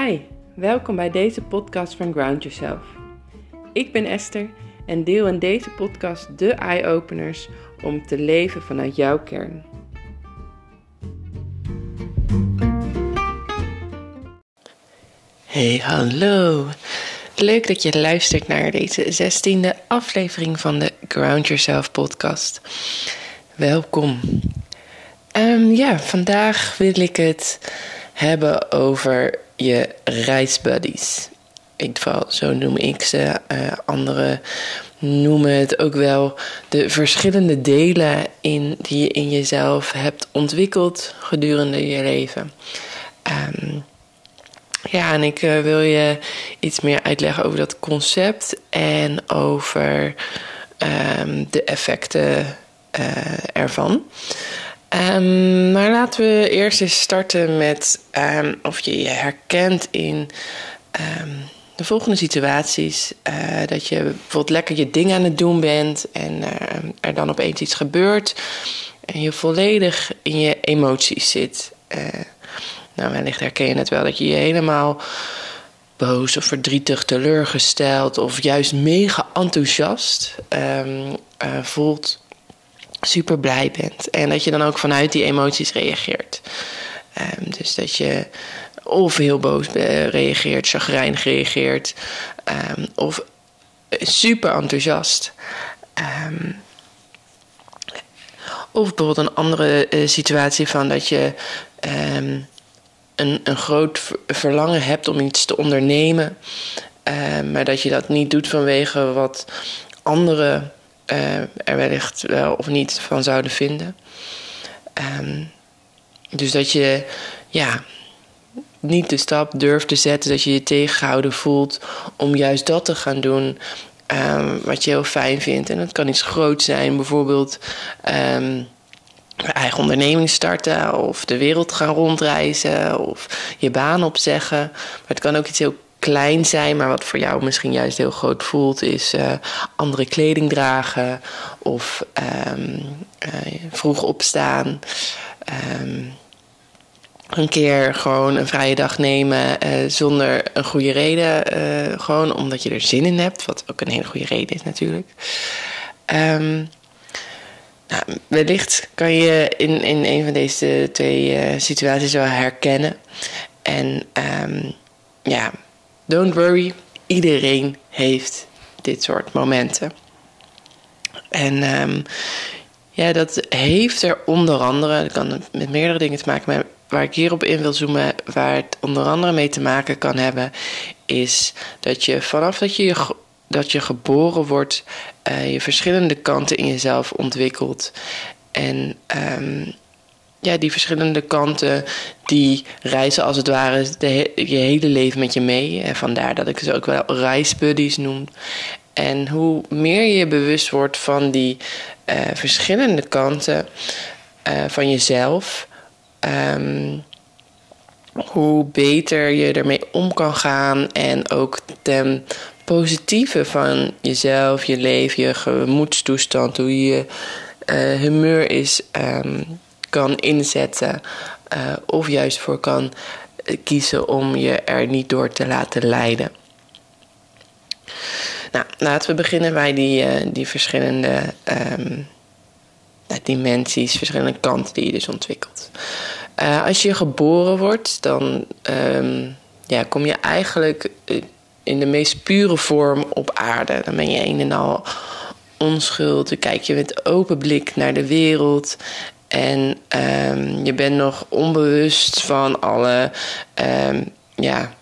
Hi, welkom bij deze podcast van Ground Yourself. Ik ben Esther en deel in deze podcast de eye-openers om te leven vanuit jouw kern. Hey, hallo. Leuk dat je luistert naar deze zestiende aflevering van de Ground Yourself podcast. Welkom. Um, ja, vandaag wil ik het hebben over je reisbuddies. In geval, zo noem ik ze. Uh, anderen noemen het ook wel de verschillende delen in, die je in jezelf hebt ontwikkeld gedurende je leven. Um, ja, en ik uh, wil je iets meer uitleggen over dat concept en over um, de effecten uh, ervan. Um, maar laten we eerst eens starten met um, of je je herkent in um, de volgende situaties. Uh, dat je bijvoorbeeld lekker je ding aan het doen bent en er dan opeens iets gebeurt. En je volledig in je emoties zit. Uh, nou, wellicht herken je het wel dat je je helemaal boos of verdrietig, teleurgesteld of juist mega enthousiast voelt super blij bent. En dat je dan ook vanuit die emoties reageert. Um, dus dat je of heel boos reageert, chagrijnig reageert, um, of super enthousiast. Um, of bijvoorbeeld een andere uh, situatie van dat je een, een groot verlangen hebt om iets te ondernemen, maar dat je dat niet doet vanwege wat anderen er wellicht wel of niet van zouden vinden. Um, dus dat je ja, niet de stap durft te zetten, dat je je tegengehouden voelt om juist dat te gaan doen um, wat je heel fijn vindt. En dat kan iets groots zijn, bijvoorbeeld um, eigen onderneming starten of de wereld gaan rondreizen of je baan opzeggen. Maar het kan ook iets heel klein zijn, maar wat voor jou misschien juist heel groot voelt, is uh, andere kleding dragen of um, uh, vroeg opstaan. Um, een keer gewoon een vrije dag nemen uh, zonder een goede reden. gewoon omdat je er zin in hebt, wat ook een hele goede reden is natuurlijk. Um, nou, wellicht kan je in, in een van deze twee situaties wel herkennen. En ja, Don't worry, iedereen heeft dit soort momenten. En um, ja, dat heeft er onder andere, dat kan met meerdere dingen te maken, maar waar ik hierop in wil zoomen, waar het onder andere mee te maken kan hebben, is dat je vanaf dat je, dat je geboren wordt, uh, je verschillende kanten in jezelf ontwikkelt. En um, ja, die verschillende kanten, die reizen als het ware de, je hele leven met je mee. En vandaar dat ik ze ook wel reisbuddies noem. En hoe meer je bewust wordt van die uh, verschillende kanten uh, van jezelf, um, hoe beter je ermee om kan gaan en ook ten positieve van jezelf, je leven, je gemoedstoestand, hoe je uh, humeur is. Um, kan inzetten. Uh, of juist voor kan kiezen om je er niet door te laten leiden. Nou, laten we beginnen bij die, uh, die verschillende um, dimensies, verschillende kanten die je dus ontwikkelt. Uh, als je geboren wordt, dan um, ja, kom je eigenlijk in de meest pure vorm op aarde. Dan ben je een en al onschuld. Dan kijk je met open blik naar de wereld. En um, je bent nog onbewust van alle um, ja,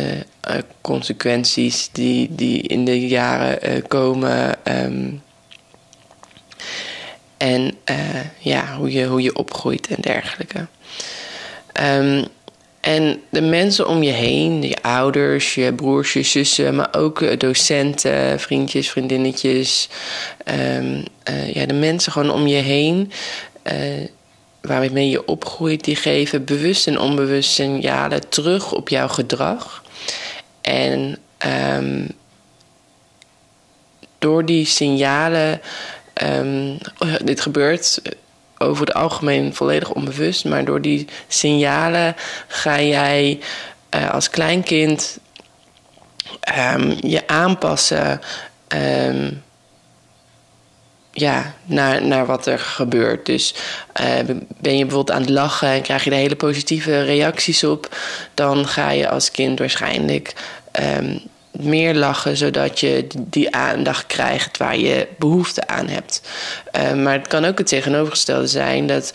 uh, consequenties die, die in de jaren uh, komen. Um, en ja, hoe je, hoe je opgroeit en dergelijke. en de mensen om je heen, je ouders, je broers, je zussen, maar ook docenten, vriendjes, vriendinnetjes. ja, de mensen gewoon om je heen uh, waarmee je opgroeit, die geven bewust en onbewust signalen terug op jouw gedrag. En um, door die signalen, um, dit gebeurt over het algemeen volledig onbewust, maar door die signalen ga jij uh, als kleinkind um, je aanpassen ja, naar, naar wat er gebeurt. Dus uh, ben je bijvoorbeeld aan het lachen en krijg je de hele positieve reacties op, dan ga je als kind waarschijnlijk um, meer lachen, zodat je die aandacht krijgt waar je behoefte aan hebt. Uh, maar het kan ook het tegenovergestelde zijn dat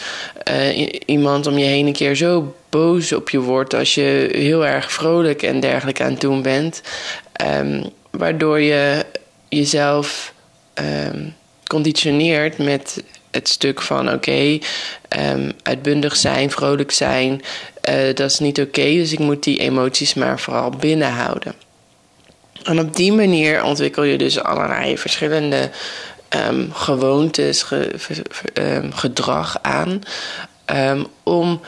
uh, iemand om je heen een keer zo boos op je wordt als je heel erg vrolijk en dergelijke aan het doen bent, um, waardoor je jezelf um, conditioneert met het stuk van oké, um, uitbundig zijn, vrolijk zijn, uh, dat is niet oké, dus ik moet die emoties maar vooral binnenhouden. En op die manier ontwikkel je dus allerlei verschillende um, gewoontes, ge, um, gedrag aan. Om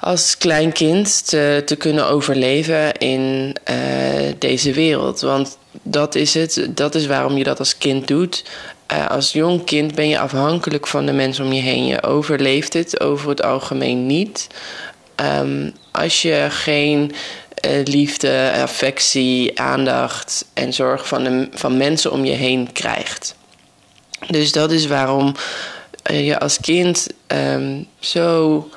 als klein kind te, te kunnen overleven in uh, deze wereld. Want dat is het, dat is waarom je dat als kind doet. Uh, als jong kind ben je afhankelijk van de mensen om je heen. Je overleeft het over het algemeen niet. als je geen uh, liefde, affectie, aandacht en zorg van, de, van mensen om je heen krijgt. Dus dat is waarom uh, je als kind um, zo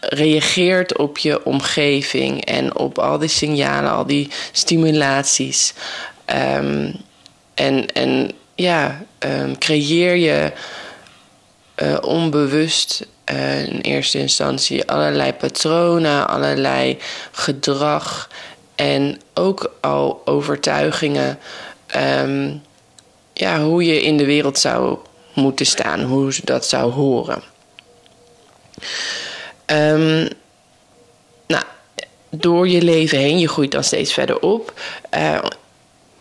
reageert op je omgeving en op al die signalen, al die stimulaties. Um, en, en ja, um, creëer je uh, onbewust uh, in eerste instantie allerlei patronen, allerlei gedrag en ook al overtuigingen. Um, ja, hoe je in de wereld zou moeten staan, hoe dat zou horen. Nou, door je leven heen, je groeit dan steeds verder op, uh,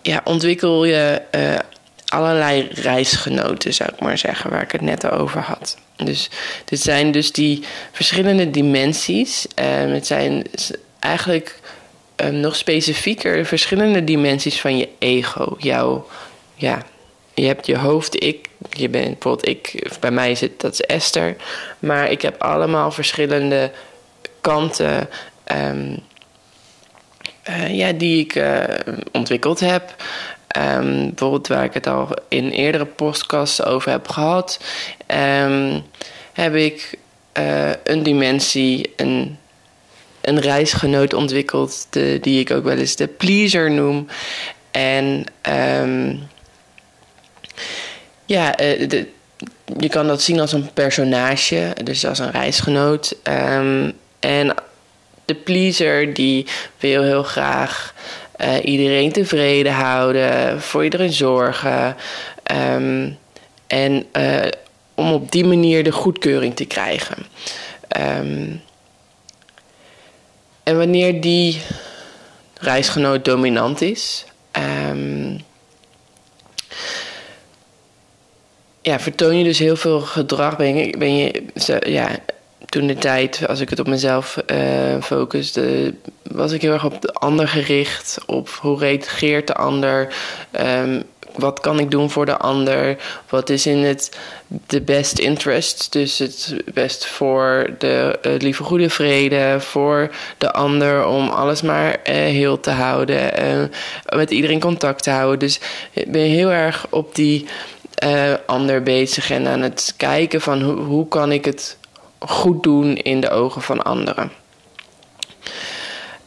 ja, ontwikkel je uh, allerlei reisgenoten, zou ik maar zeggen, waar ik het net over had. Dus dit zijn dus die verschillende dimensies. Um, het zijn eigenlijk um, nog specifieker verschillende dimensies van je ego. Jouw, ja, je hebt je hoofd, ik, je bent bijvoorbeeld ik, bij mij het, dat is Esther. Maar ik heb allemaal verschillende kanten um, uh, ja, die ik uh, ontwikkeld heb. Um, bijvoorbeeld waar ik het al in eerdere podcasts over heb gehad, um, heb ik uh, een dimensie, een, een reisgenoot ontwikkeld, die ik ook wel eens de pleaser noem. En um, ja, je kan dat zien als een personage, dus als een reisgenoot. en de pleaser die wil heel graag uh, iedereen tevreden houden, voor iedereen zorgen. Um, en uh, om op die manier de goedkeuring te krijgen. Um, en wanneer die reisgenoot dominant is, um, ja, vertoon je dus heel veel gedrag. Ben je ja, toen de tijd, als ik het op mezelf uh, focuste, was ik heel erg op de ander gericht. Op hoe reageert de ander? Um, wat kan ik doen voor de ander? Wat is in het de best interest? Dus het best voor de lieve goede vrede, voor de ander, om alles maar uh, heel te houden, uh, met iedereen contact te houden. Dus ik ben heel erg op die ander bezig en aan het kijken van hoe kan ik het goed doen in de ogen van anderen.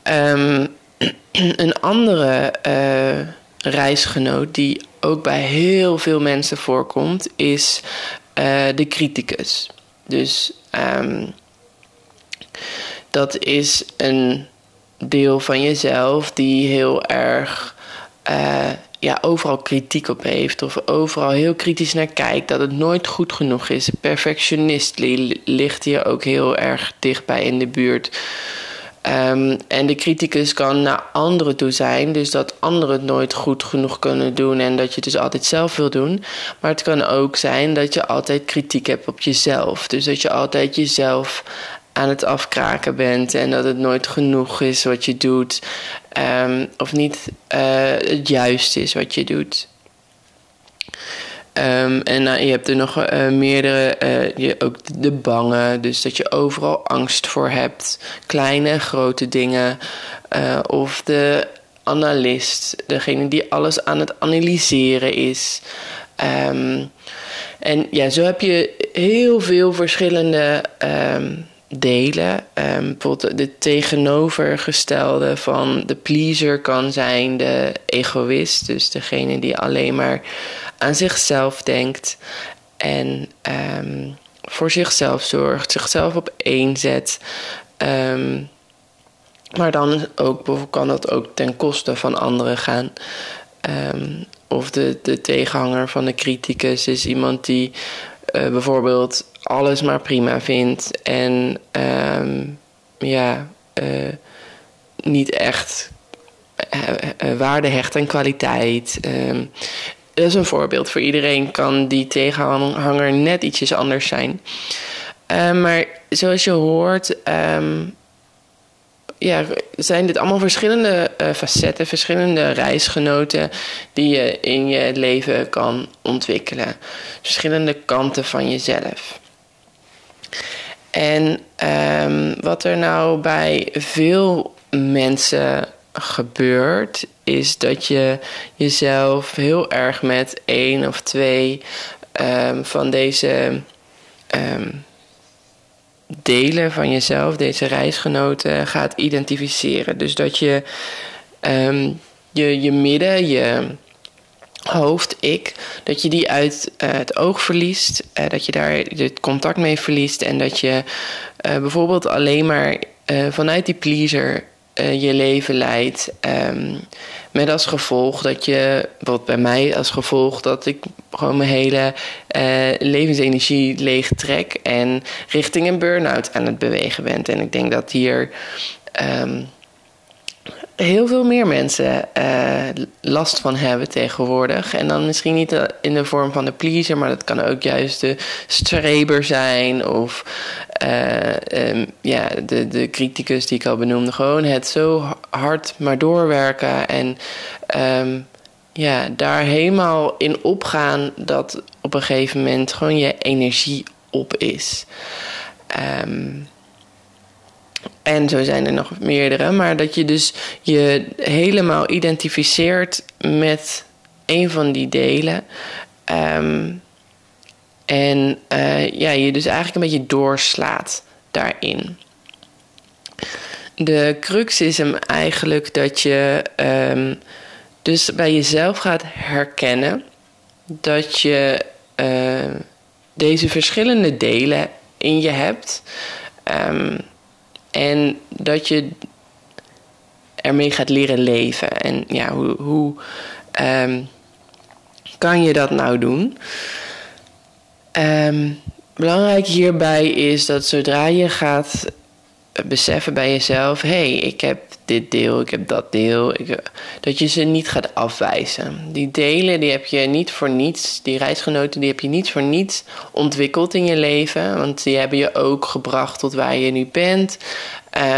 Um, een andere uh, reisgenoot die ook bij heel veel mensen voorkomt, is uh, de criticus. Dus um, dat is een deel van jezelf die heel erg uh, ja, overal kritiek op heeft of overal heel kritisch naar kijkt, dat het nooit goed genoeg is. Perfectionist ligt hier ook heel erg dichtbij in de buurt. Um, en de criticus kan naar anderen toe zijn, dus dat anderen het nooit goed genoeg kunnen doen en dat je het dus altijd zelf wil doen. Maar het kan ook zijn dat je altijd kritiek hebt op jezelf. Dus dat je altijd jezelf aan het afkraken bent en dat het nooit genoeg is wat je doet. Um, of niet uh, het juist is wat je doet. Ehm, en nou, je hebt er nog uh, meerdere, uh, je, ook de bangen, dus dat je overal angst voor hebt. Kleine, grote dingen. Uh, of de analist, degene die alles aan het analyseren is. Um, en ja, zo heb je heel veel verschillende delen. Um, bijvoorbeeld de tegenovergestelde van de pleaser kan zijn de egoïst. Dus degene die alleen maar aan zichzelf denkt en um, voor zichzelf zorgt, zichzelf op één zet. Um, maar dan ook, kan dat ook ten koste van anderen gaan. Of de, de tegenhanger van de criticus is iemand die uh, bijvoorbeeld alles maar prima vindt en um, ja, uh, niet echt uh, waarde hecht aan kwaliteit. Um, dat is een voorbeeld. Voor iedereen kan die tegenhanger net ietsjes anders zijn. Uh, maar zoals je hoort, ja, zijn dit allemaal verschillende facetten, verschillende reisgenoten die je in je leven kan ontwikkelen. Verschillende kanten van jezelf. En um, wat er nou bij veel mensen gebeurt, is dat je jezelf heel erg met één of twee um, van deze um, delen van jezelf, deze reisgenoten, gaat identificeren. Dus dat je je, je midden, je hoofd, ik, dat je die uit uh, het oog verliest, uh, dat je daar het contact mee verliest en dat je uh, bijvoorbeeld alleen maar vanuit die pleaser je leven leidt. Um, met als gevolg dat je, wat bij mij als gevolg, dat ik gewoon mijn hele levensenergie leeg trek en richting een burn-out aan het bewegen ben. En ik denk dat hier um, heel veel meer mensen uh, last van hebben tegenwoordig. En dan misschien niet in de vorm van de pleaser, maar dat kan ook juist de streber zijn of uh, um, ja, de, de criticus die ik al benoemde. Gewoon het zo hard maar doorwerken en um, ja, daar helemaal in opgaan dat op een gegeven moment gewoon je energie op is. Um, en zo zijn er nog meerdere. Maar dat je dus je helemaal identificeert met een van die delen. Um, en uh, ja, je dus eigenlijk een beetje doorslaat daarin. De crux is hem eigenlijk dat je um, dus bij jezelf gaat herkennen dat je uh, deze verschillende delen in je hebt. Um, en dat je ermee gaat leren leven. En ja, hoe, hoe um, kan je dat nou doen? Um, belangrijk hierbij is dat zodra je gaat beseffen bij jezelf: hé, hey, ik heb dit deel, ik heb dat deel, ik, dat je ze niet gaat afwijzen. Die delen die heb je niet voor niets, die reisgenoten die heb je niet voor niets ontwikkeld in je leven, want die hebben je ook gebracht tot waar je nu bent.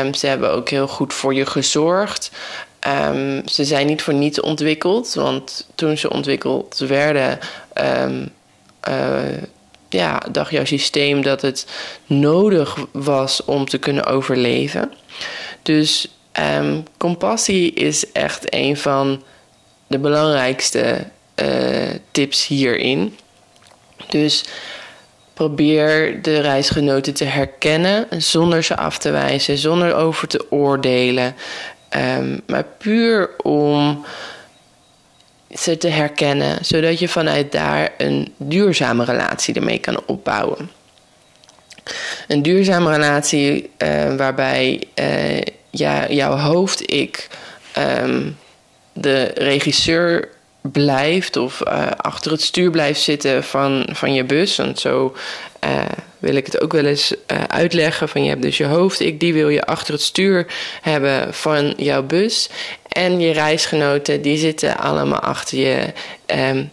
Um, ze hebben ook heel goed voor je gezorgd. Um, ze zijn niet voor niets ontwikkeld, want toen ze ontwikkeld werden, um, uh, ja, dacht jouw systeem dat het nodig was om te kunnen overleven. Dus um, compassie is echt een van de belangrijkste uh, tips hierin. Dus probeer de reisgenoten te herkennen zonder ze af te wijzen, zonder over te oordelen. Um, maar puur om ze te herkennen, zodat je vanuit daar een duurzame relatie ermee kan opbouwen. Een duurzame relatie uh, waarbij uh, ja, jouw hoofd-ik um, de regisseur blijft of uh, achter het stuur blijft zitten van, van je bus. Want zo wil ik het ook wel eens uitleggen. Van je hebt dus je hoofd, ik die wil je achter het stuur hebben van jouw bus. En je reisgenoten die zitten allemaal achter je um,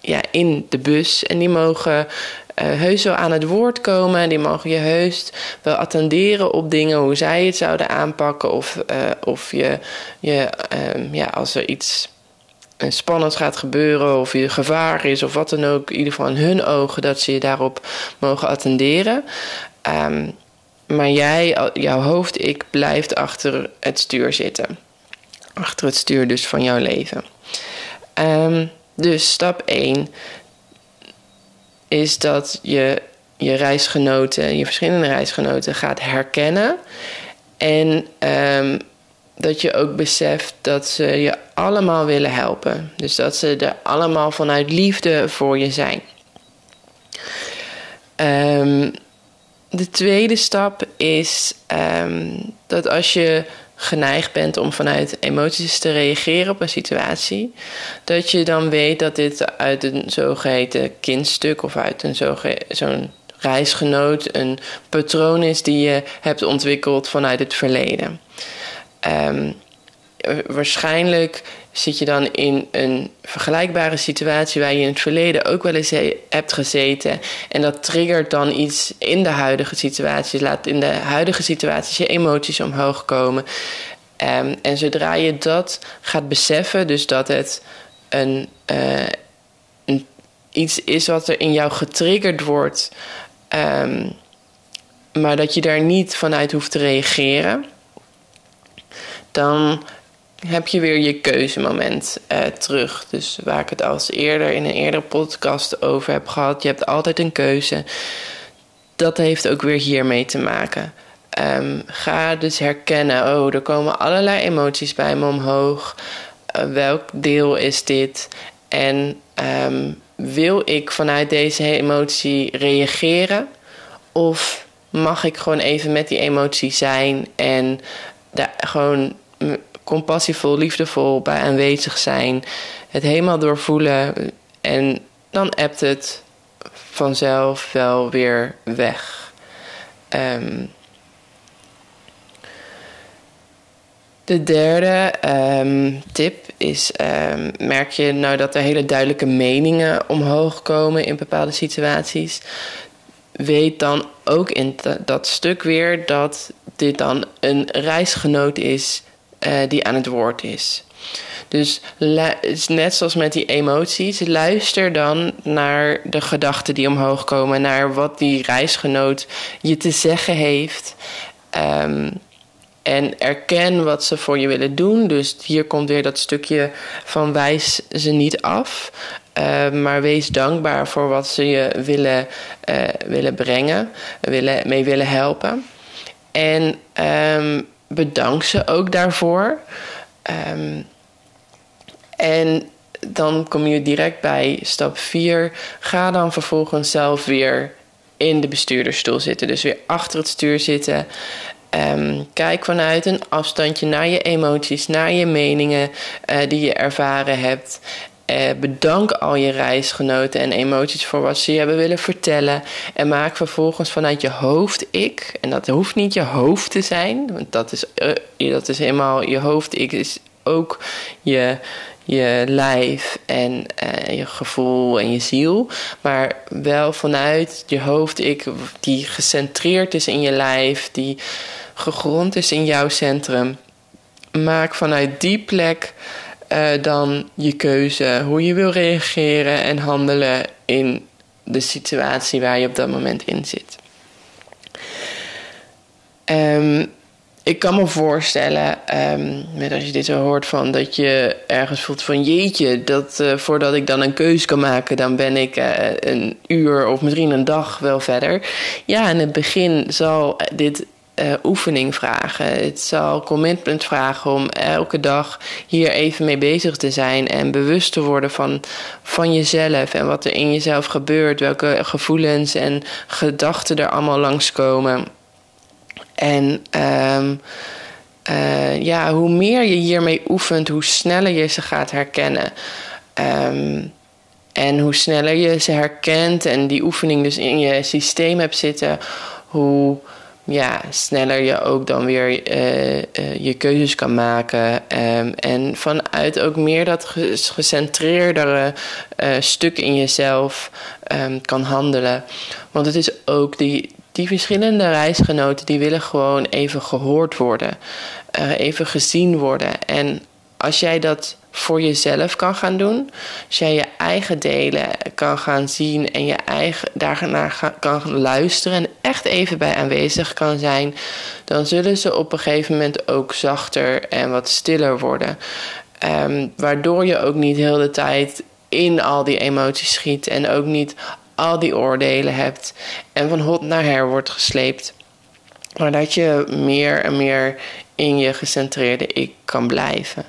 ja, in de bus. En die mogen uh, heus wel aan het woord komen. Die mogen je heus wel attenderen op dingen, hoe zij het zouden aanpakken. Of, uh, of je, je um, ja, als er iets spannend gaat gebeuren of je gevaar is of wat dan ook, in ieder geval in hun ogen, dat ze je daarop mogen attenderen. Ehm, maar jij, jouw hoofd, ik, blijft achter het stuur zitten. Achter het stuur dus van jouw leven. Um, dus stap 1 is dat je je reisgenoten, je verschillende reisgenoten gaat herkennen. En um, dat je ook beseft dat ze je allemaal willen helpen. Dus dat ze er allemaal vanuit liefde voor je zijn. Um, de tweede stap is um, dat als je geneigd bent om vanuit emoties te reageren op een situatie, dat je dan weet dat dit uit een zogeheten kindstuk of uit een zo'n reisgenoot een patroon is die je hebt ontwikkeld vanuit het verleden. Um, waarschijnlijk zit je dan in een vergelijkbare situatie waar je in het verleden ook wel eens hebt gezeten. En dat triggert dan iets in de huidige situatie. Laat in de huidige situatie je emoties omhoog komen. Um, en zodra je dat gaat beseffen, dus dat het een, uh, een iets is wat er in jou getriggerd wordt, um, maar dat je daar niet vanuit hoeft te reageren, dan heb je weer je keuzemoment uh, terug. Dus waar ik het als eerder in een eerdere podcast over heb gehad. Je hebt altijd een keuze. Dat heeft ook weer hiermee te maken. Um, ga dus herkennen, oh, er komen allerlei emoties bij me omhoog. Uh, welk deel is dit? En um, wil ik vanuit deze emotie reageren? Of mag ik gewoon even met die emotie zijn en daar gewoon compassievol, liefdevol bij aanwezig zijn. Het helemaal doorvoelen. En dan appt het vanzelf wel weer weg. Um, de derde um, tip is: um, merk je nou dat er hele duidelijke meningen omhoog komen in bepaalde situaties? Weet dan ook in dat stuk weer dat dit dan een reisgenoot is uh, die aan het woord is. Dus net zoals met die emoties, luister dan naar de gedachten die omhoog komen, naar wat die reisgenoot je te zeggen heeft. Um, en erken wat ze voor je willen doen. Dus hier komt weer dat stukje van wijs ze niet af. Uh, maar wees dankbaar voor wat ze je willen, uh, willen brengen, willen, mee willen helpen. En um, bedank ze ook daarvoor. Um, en dan kom je direct bij stap 4. Ga dan vervolgens zelf weer in de bestuurdersstoel zitten. Dus weer achter het stuur zitten. Um, kijk vanuit een afstandje naar je emoties, naar je meningen uh, die je ervaren hebt. Uh, bedank al je reisgenoten en emoties voor wat ze je hebben willen vertellen. En maak vervolgens vanuit je hoofd ik. En dat hoeft niet je hoofd te zijn. Want dat is, uh, dat is helemaal je hoofd ik is ook je, je lijf en uh, je gevoel en je ziel. Maar wel vanuit je hoofd ik die gecentreerd is in je lijf. Die gegrond is in jouw centrum. Maak vanuit die plek uh, dan je keuze hoe je wil reageren en handelen in de situatie waar je op dat moment in zit. Um, ik kan me voorstellen, um, met als je dit zo hoort, van dat je ergens voelt van jeetje, dat uh, voordat ik dan een keuze kan maken, dan ben ik uh, een uur of misschien een dag wel verder. Ja, in het begin zal dit uh, oefening vragen. Het zal commitment vragen om elke dag hier even mee bezig te zijn en bewust te worden van, van jezelf en wat er in jezelf gebeurt, welke gevoelens en gedachten er allemaal langskomen. En um, uh, ja, hoe meer je hiermee oefent, hoe sneller je ze gaat herkennen. Um, en hoe sneller je ze herkent en die oefening dus in je systeem hebt zitten, hoe ja, sneller je ook dan weer uh, uh, je keuzes kan maken. Um, en vanuit ook meer dat gecentreerdere uh, stuk in jezelf um, kan handelen. Want het is ook die, die verschillende reisgenoten die willen gewoon even gehoord worden, even gezien worden. En als jij dat voor jezelf kan gaan doen. Als jij je eigen delen kan gaan zien en je eigen daarnaar kan luisteren en echt even bij aanwezig kan zijn, dan zullen ze op een gegeven moment ook zachter en wat stiller worden. Ehm, waardoor je ook niet heel de tijd in al die emoties schiet en ook niet al die oordelen hebt en van hot naar her wordt gesleept. Maar dat je meer en meer in je gecentreerde ik kan blijven.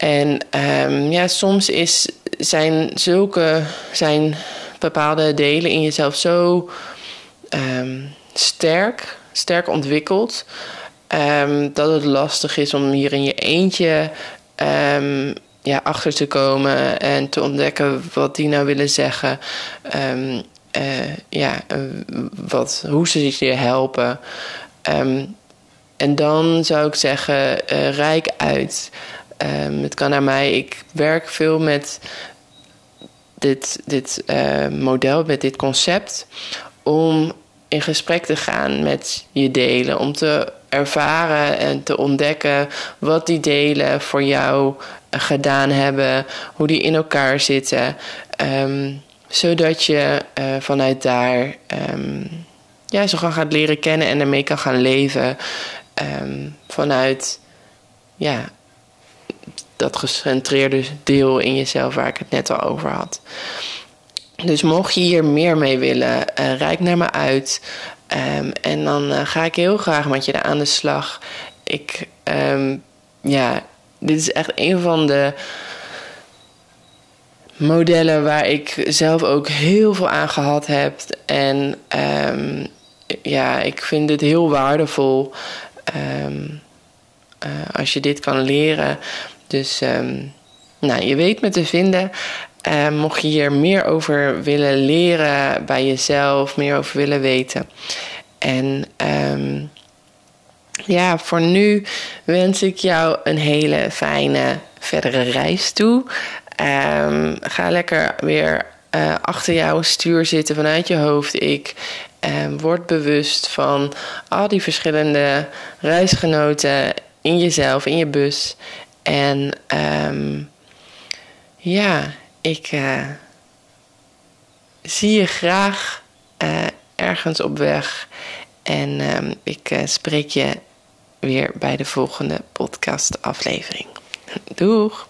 En um, ja, soms is, zijn zulke zijn bepaalde delen in jezelf zo um, sterk, sterk ontwikkeld. Um, dat het lastig is om hier in je eentje ja, achter te komen en te ontdekken wat die nou willen zeggen. Uh, ja, wat, hoe ze je helpen. Um, en dan zou ik zeggen, uh, rijk uit. Um, het kan naar mij. Ik werk veel met dit, dit uh, model, met dit concept. Om in gesprek te gaan met je delen. Om te ervaren en te ontdekken wat die delen voor jou gedaan hebben. Hoe die in elkaar zitten. Um, zodat je uh, vanuit daar um, ja, zo gaan gaat leren kennen en ermee kan gaan leven. Vanuit ja, dat gecentreerde deel in jezelf waar ik het net al over had. Dus mocht je hier meer mee willen, uh, naar me uit. Um, en dan uh, ga ik heel graag met je aan de slag. Ik, um, ja, dit is echt een van de modellen waar ik zelf ook heel veel aan gehad heb. En um, ja, ik vind het heel waardevol uh, als je dit kan leren. Dus um, nou, je weet me te vinden. Uh, mocht je hier meer over willen leren bij jezelf, meer over willen weten. En um, ja, voor nu wens ik jou een hele fijne verdere reis toe. Um, ga lekker weer uh, achter jouw stuur zitten vanuit je hoofd. Ik word bewust van al die verschillende reisgenoten in jezelf, in je bus. En um, ja, ik uh, zie je graag uh, ergens op weg. En ik spreek je weer bij de volgende podcast aflevering. Doeg!